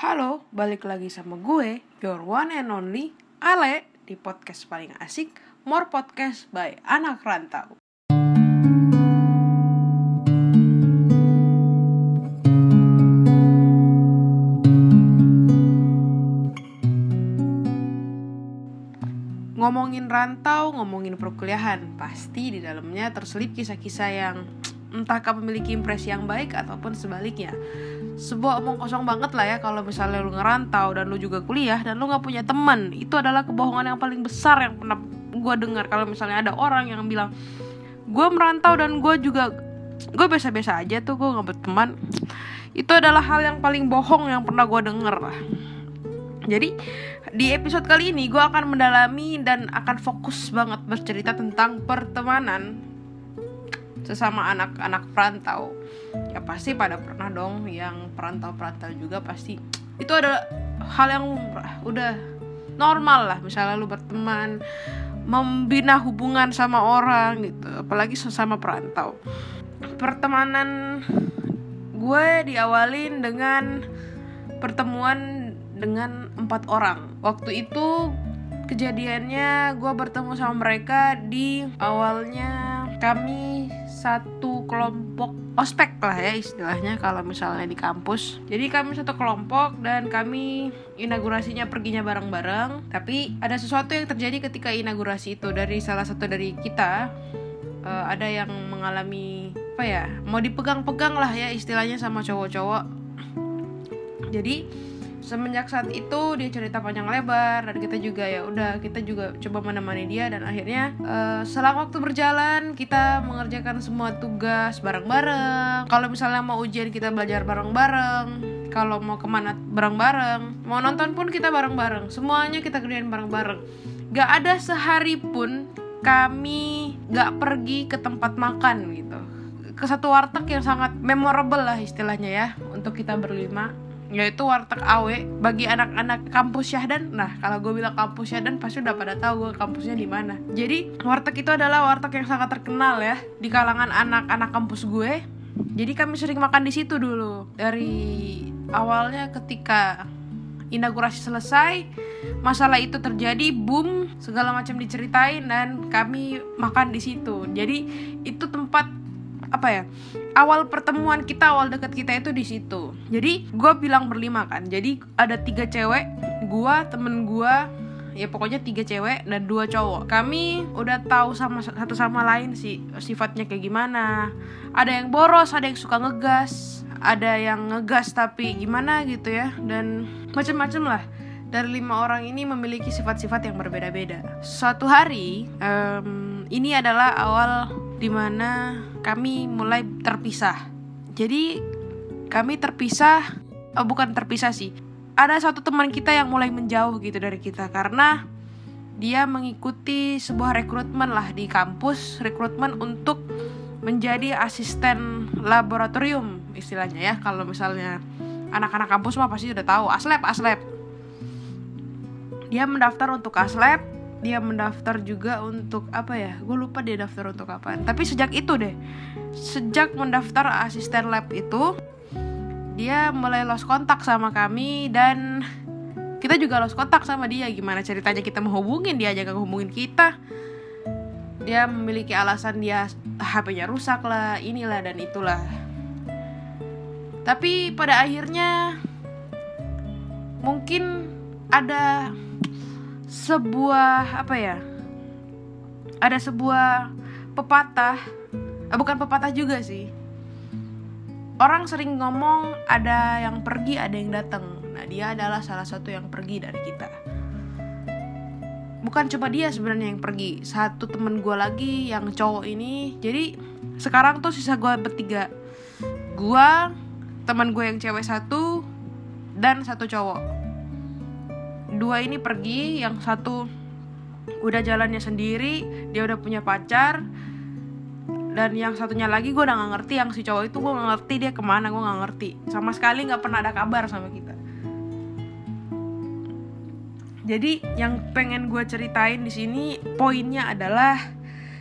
Halo, balik lagi sama gue, your one and only, Ale, di podcast paling asik, More Podcast by Anak Rantau. Ngomongin rantau, ngomongin perkuliahan, pasti di dalamnya terselip kisah-kisah yang entah kau memiliki impresi yang baik ataupun sebaliknya sebuah omong kosong banget lah ya kalau misalnya lu ngerantau dan lu juga kuliah dan lu nggak punya teman itu adalah kebohongan yang paling besar yang pernah gue dengar. Kalau misalnya ada orang yang bilang gue merantau dan gue juga gue biasa-biasa aja tuh gue nggak berteman itu adalah hal yang paling bohong yang pernah gue denger lah. Jadi di episode kali ini gue akan mendalami dan akan fokus banget bercerita tentang pertemanan sesama anak-anak perantau. Ya pasti pada pernah dong yang perantau-perantau juga pasti itu adalah hal yang udah normal lah. Misalnya lu berteman membina hubungan sama orang gitu apalagi sesama perantau. Pertemanan gue diawalin dengan pertemuan dengan empat orang. Waktu itu kejadiannya gue bertemu sama mereka di awalnya kami satu kelompok ospek lah ya istilahnya kalau misalnya di kampus. Jadi kami satu kelompok dan kami inaugurasinya perginya bareng-bareng. Tapi ada sesuatu yang terjadi ketika inaugurasi itu dari salah satu dari kita uh, ada yang mengalami apa ya mau dipegang-pegang lah ya istilahnya sama cowok-cowok. Jadi semenjak saat itu dia cerita panjang lebar dan kita juga ya udah kita juga coba menemani dia dan akhirnya uh, selang waktu berjalan kita mengerjakan semua tugas bareng-bareng. Kalau misalnya mau ujian kita belajar bareng-bareng kalau mau ke mana bareng-bareng mau nonton pun kita bareng-bareng. Semuanya kita kerjain bareng-bareng. Gak ada sehari pun kami gak pergi ke tempat makan gitu. Ke satu warteg yang sangat memorable lah istilahnya ya untuk kita berlima yaitu warteg awe bagi anak-anak kampus Syahdan. Nah, kalau gue bilang kampus Syahdan pasti udah pada tahu gue kampusnya di mana. Jadi, warteg itu adalah warteg yang sangat terkenal ya di kalangan anak-anak kampus gue. Jadi kami sering makan di situ dulu. Dari awalnya ketika inaugurasi selesai, masalah itu terjadi, boom, segala macam diceritain dan kami makan di situ. Jadi itu tempat apa ya awal pertemuan kita awal deket kita itu di situ. Jadi gue bilang berlima kan. Jadi ada tiga cewek gue temen gue ya pokoknya tiga cewek dan dua cowok. Kami udah tahu sama satu sama lain sih sifatnya kayak gimana. Ada yang boros ada yang suka ngegas ada yang ngegas tapi gimana gitu ya. Dan macem-macem lah. Dari lima orang ini memiliki sifat-sifat yang berbeda-beda. Suatu hari um, ini adalah awal di mana kami mulai terpisah. Jadi kami terpisah, oh bukan terpisah sih. Ada satu teman kita yang mulai menjauh gitu dari kita karena dia mengikuti sebuah rekrutmen lah di kampus, rekrutmen untuk menjadi asisten laboratorium istilahnya ya. Kalau misalnya anak-anak kampus mah pasti udah tahu, aslab, aslab. Dia mendaftar untuk aslab dia mendaftar juga untuk apa ya? Gue lupa dia daftar untuk apa. Tapi sejak itu deh sejak mendaftar asisten lab itu dia mulai lost kontak sama kami dan kita juga lost kontak sama dia. Gimana ceritanya kita mau hubungin dia aja gak hubungin kita. Dia memiliki alasan dia HP-nya rusak lah inilah dan itulah. Tapi pada akhirnya mungkin ada sebuah apa ya ada sebuah pepatah eh, bukan pepatah juga sih. Orang sering ngomong ada yang pergi ada yang datang. Nah dia adalah salah satu yang pergi dari kita. Bukan cuma dia sebenarnya yang pergi satu temen gue lagi yang cowok ini. Jadi sekarang tuh sisa gue bertiga. Gue teman gue yang cewek satu dan satu cowok dua ini pergi yang satu udah jalannya sendiri dia udah punya pacar dan yang satunya lagi gue udah gak ngerti yang si cowok itu gue gak ngerti dia ke mana gue gak ngerti. Sama sekali nggak pernah ada kabar sama kita. Jadi yang pengen gue ceritain di sini poinnya adalah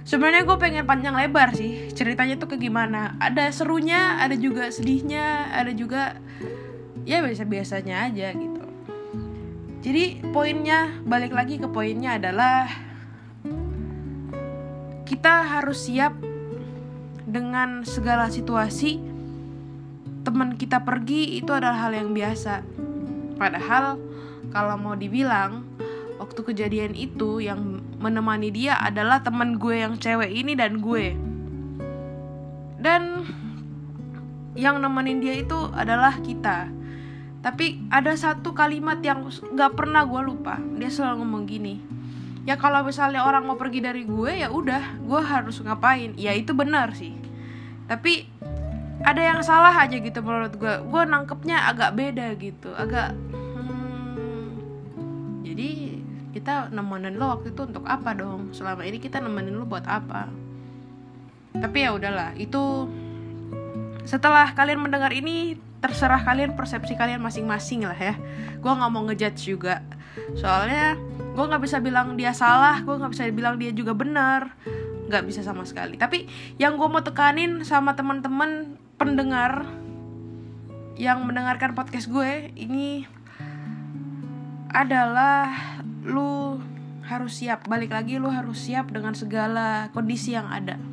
sebenarnya gue pengen panjang lebar sih ceritanya tuh ke gimana. Ada serunya ada juga sedihnya ada juga ya biasa-biasanya aja gitu jadi poinnya balik lagi ke poinnya adalah kita harus siap dengan segala situasi. Teman kita pergi itu adalah hal yang biasa. Padahal kalau mau dibilang waktu kejadian itu yang menemani dia adalah teman gue yang cewek ini dan gue. Dan yang nemenin dia itu adalah kita tapi ada satu kalimat yang gak pernah gue lupa. Dia selalu ngomong gini ya kalau misalnya orang mau pergi dari gue ya udah gue harus ngapain? Ya itu benar sih. Tapi ada yang salah aja gitu menurut gue gue nangkepnya agak beda gitu agak hmm, jadi kita nemenin lo waktu itu untuk apa dong? Selama ini kita nemenin lo buat apa? Tapi ya udahlah itu setelah kalian mendengar ini terserah kalian persepsi kalian masing-masing lah ya. Gue nggak mau ngejudge juga. Soalnya gue nggak bisa bilang dia salah gue nggak bisa bilang dia juga benar. Nggak bisa sama sekali. Tapi yang gue mau tekanin sama teman-teman pendengar yang mendengarkan podcast gue ini adalah lu harus siap. Balik lagi lu harus siap dengan segala kondisi yang ada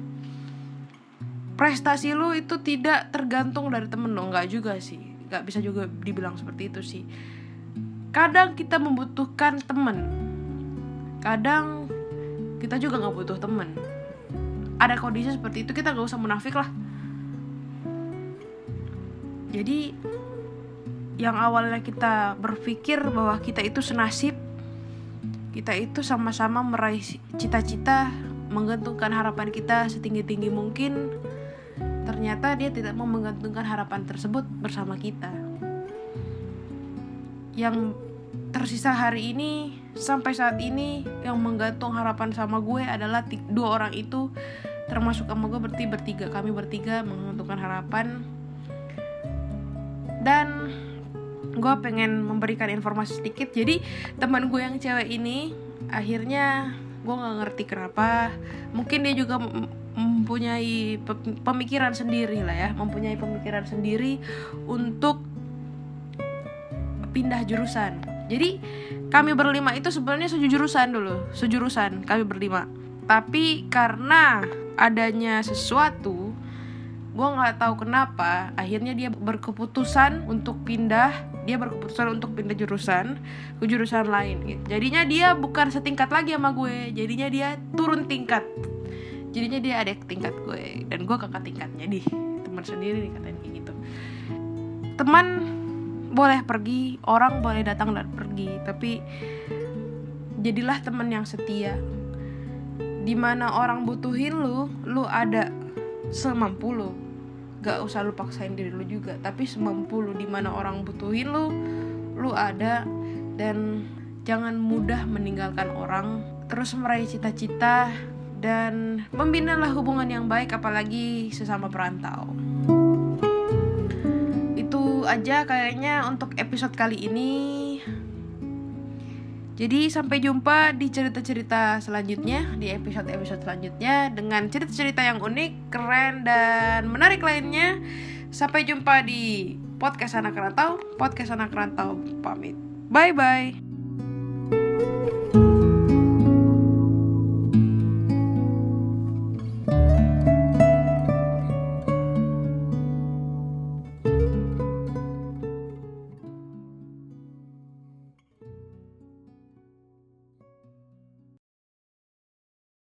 prestasi lu itu tidak tergantung dari temen lo nggak juga sih. Nggak bisa juga dibilang seperti itu sih. Kadang kita membutuhkan temen. Kadang kita juga nggak butuh temen. Ada kondisi seperti itu kita nggak usah munafik lah. Jadi yang awalnya kita berpikir bahwa kita itu senasib kita itu sama-sama meraih cita-cita menggantungkan harapan kita setinggi-tinggi mungkin ternyata dia tidak mau menggantungkan harapan tersebut bersama kita. Yang tersisa hari ini sampai saat ini yang menggantung harapan sama gue adalah dua orang itu termasuk sama gue berarti bertiga kami bertiga menggantungkan harapan. Dan gue pengen memberikan informasi sedikit. Jadi teman gue yang cewek ini akhirnya gue nggak ngerti kenapa. Mungkin dia juga mempunyai pemikiran sendiri lah ya mempunyai pemikiran sendiri untuk pindah jurusan. Jadi kami berlima itu sebenarnya sejurusan dulu sejurusan kami berlima. Tapi karena adanya sesuatu gue nggak tahu kenapa akhirnya dia berkeputusan untuk pindah dia berkeputusan untuk pindah jurusan ke jurusan lain. Jadinya dia bukan setingkat lagi sama gue jadinya dia turun tingkat jadinya dia adik tingkat gue dan gue kakak tingkatnya di teman sendiri dikatain kayak gitu. Teman boleh pergi orang boleh datang dan pergi tapi jadilah teman yang setia. Di mana orang butuhin lu lu ada semampu lu. Gak usah lu paksain diri lu juga tapi semampu lu. Di mana orang butuhin lu lu ada. Dan jangan mudah meninggalkan orang. Terus meraih cita-cita dan membinalah hubungan yang baik apalagi sesama perantau itu aja kayaknya untuk episode kali ini jadi sampai jumpa di cerita-cerita selanjutnya di episode-episode selanjutnya dengan cerita-cerita yang unik, keren dan menarik lainnya. Sampai jumpa di podcast anak rantau, podcast anak rantau pamit. Bye bye.